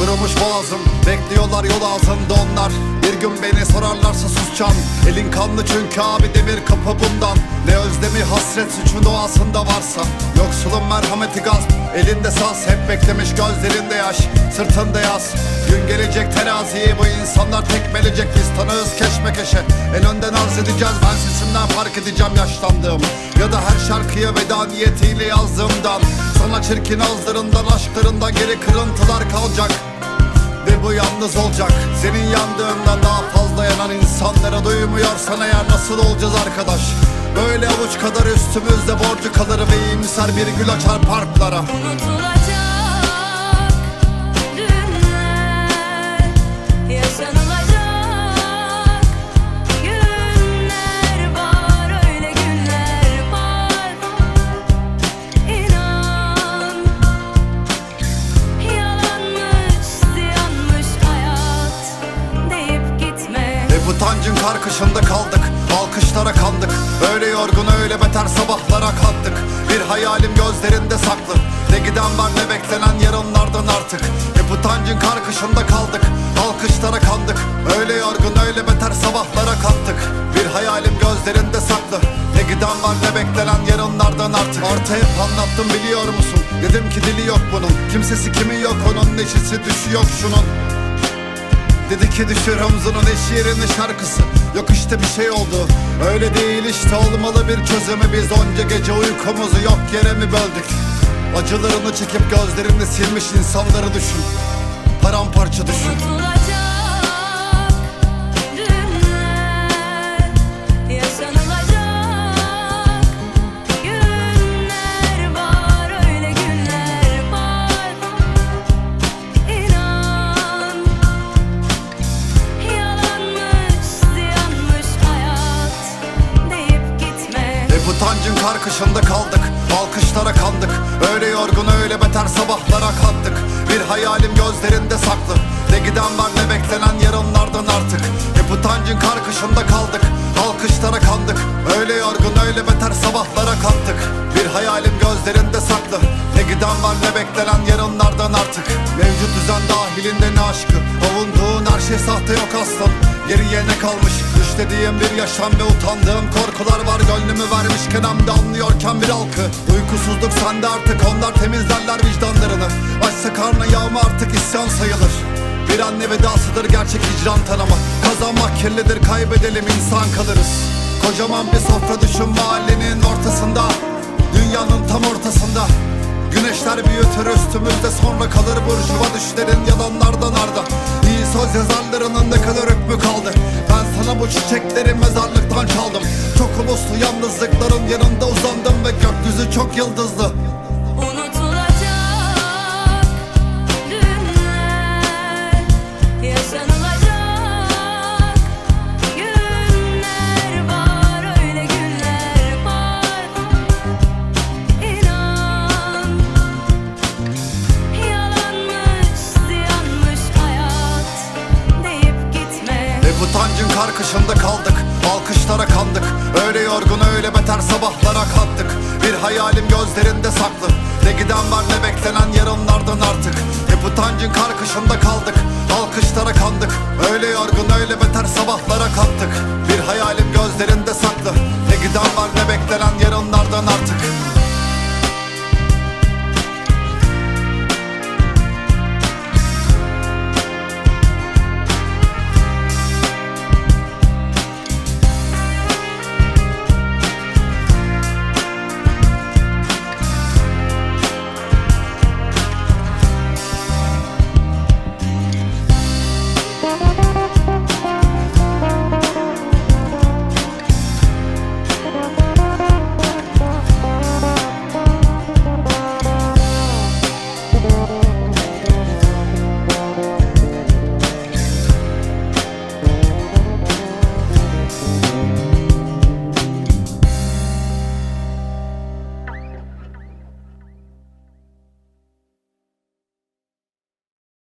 Kurumuş boğazım Bekliyorlar yol ağzında onlar. Bir gün beni sorarlarsa susacağım. Elin kanlı çünkü abi demir kapı bundan. Ne özlemi hasret suçun doğasında varsa. Yoksulun merhameti gazp Elinde saz. Hep beklemiş gözlerinde yaş Sırtında yaz Gün gelecek teraziyi bu insanlar tekmelecek Biz. Tanığız keşmekeşe En önden arz edeceğiz. Ben sesimden fark edeceğim yaşlandığım Ya da her şarkıya veda niyetiyle yazdığımdan Sana çirkin ağızlarından aşklarından geri kırıntılar kalacak. Ve bu yalnız olacak. Senin yandığından daha fazla yanan insanlara duymuyorsan eğer nasıl olacağız arkadaş? Böyle avuç kadar üstümüzde borcu kalır ve iyimser bir gül açar parklara. Unutulacak utancın karkışında kaldık. Alkışlara kandık. Öyle yorgun öyle beter sabahlara kalktık Bir hayalim gözlerinde saklı. Ne giden var ne beklenen yarınlardan artık. Hep utancın karkışında kaldık. Alkışlara kandık. Öyle yorgun öyle beter sabahlara kalktık Bir hayalim gözlerinde saklı. Ne giden var ne beklenen yarınlardan artık. Artı hep anlattım biliyor musun? Dedim ki dili yok bunun. Kimsesi kimi yok onun neşesi düşü yok şunun Dedi ki düşür omzunun eş yerine şarkısı. Yok işte bir şey oldu. Öyle değil işte olmalı bir çözümü. Biz onca gece uykumuzu yok yere mi böldük? Acılarını çekip gözlerini silmiş insanları düşün. Paramparça düşün. Unutulacak Hep utancın karkışında kaldık. Alkışlara kandık. Öyle yorgun öyle beter sabahlara kalktık Bir hayalim gözlerinde saklı. Ne giden var ne beklenen yarınlardan artık. Hep utancın karkışında kaldık. Alkışlara kandık. Öyle yorgun öyle beter sabahlara kalktık Bir hayalim gözlerinde saklı. Ne giden var ne beklenen yarınlardan artık. Mevcut düzen dahilinde ne aşkı? Avunduğun her şey sahte yok aslan Geriye ne kalmış Düşlediğim bir yaşam ve utandığım korkular var. Gönlümü vermişken hem de anlıyorken bir halkı Uykusuzluk sende artık onlar temizlerler vicdanlarını. Açsa karnı yağma artık isyan sayılır. Bir anne vedasıdır gerçek hicran tanıma Kazanmak kirlidir kaybedelim insan kalırız. Kocaman bir sofra düşün mahallenin ortasında. Dünyanın tam ortasında. Güneşler büyütür üstümüzde sonra kalır burjuva düşlerin yalanlardan arda. İyi söz yazarlarının ne kadar hükmü kaldı çiçekleri mezarlıktan çaldım. Çok uluslu yalnızlıkların yanında uzandım ve gökyüzü çok yıldızlı utancın karkışında kaldık Alkışlara kandık. Öyle yorgun öyle beter sabahlara kalktık Bir hayalim gözlerinde saklı. Ne giden var ne beklenen yarınlardan artık. Hep utancın karkışında kaldık Alkışlara kandık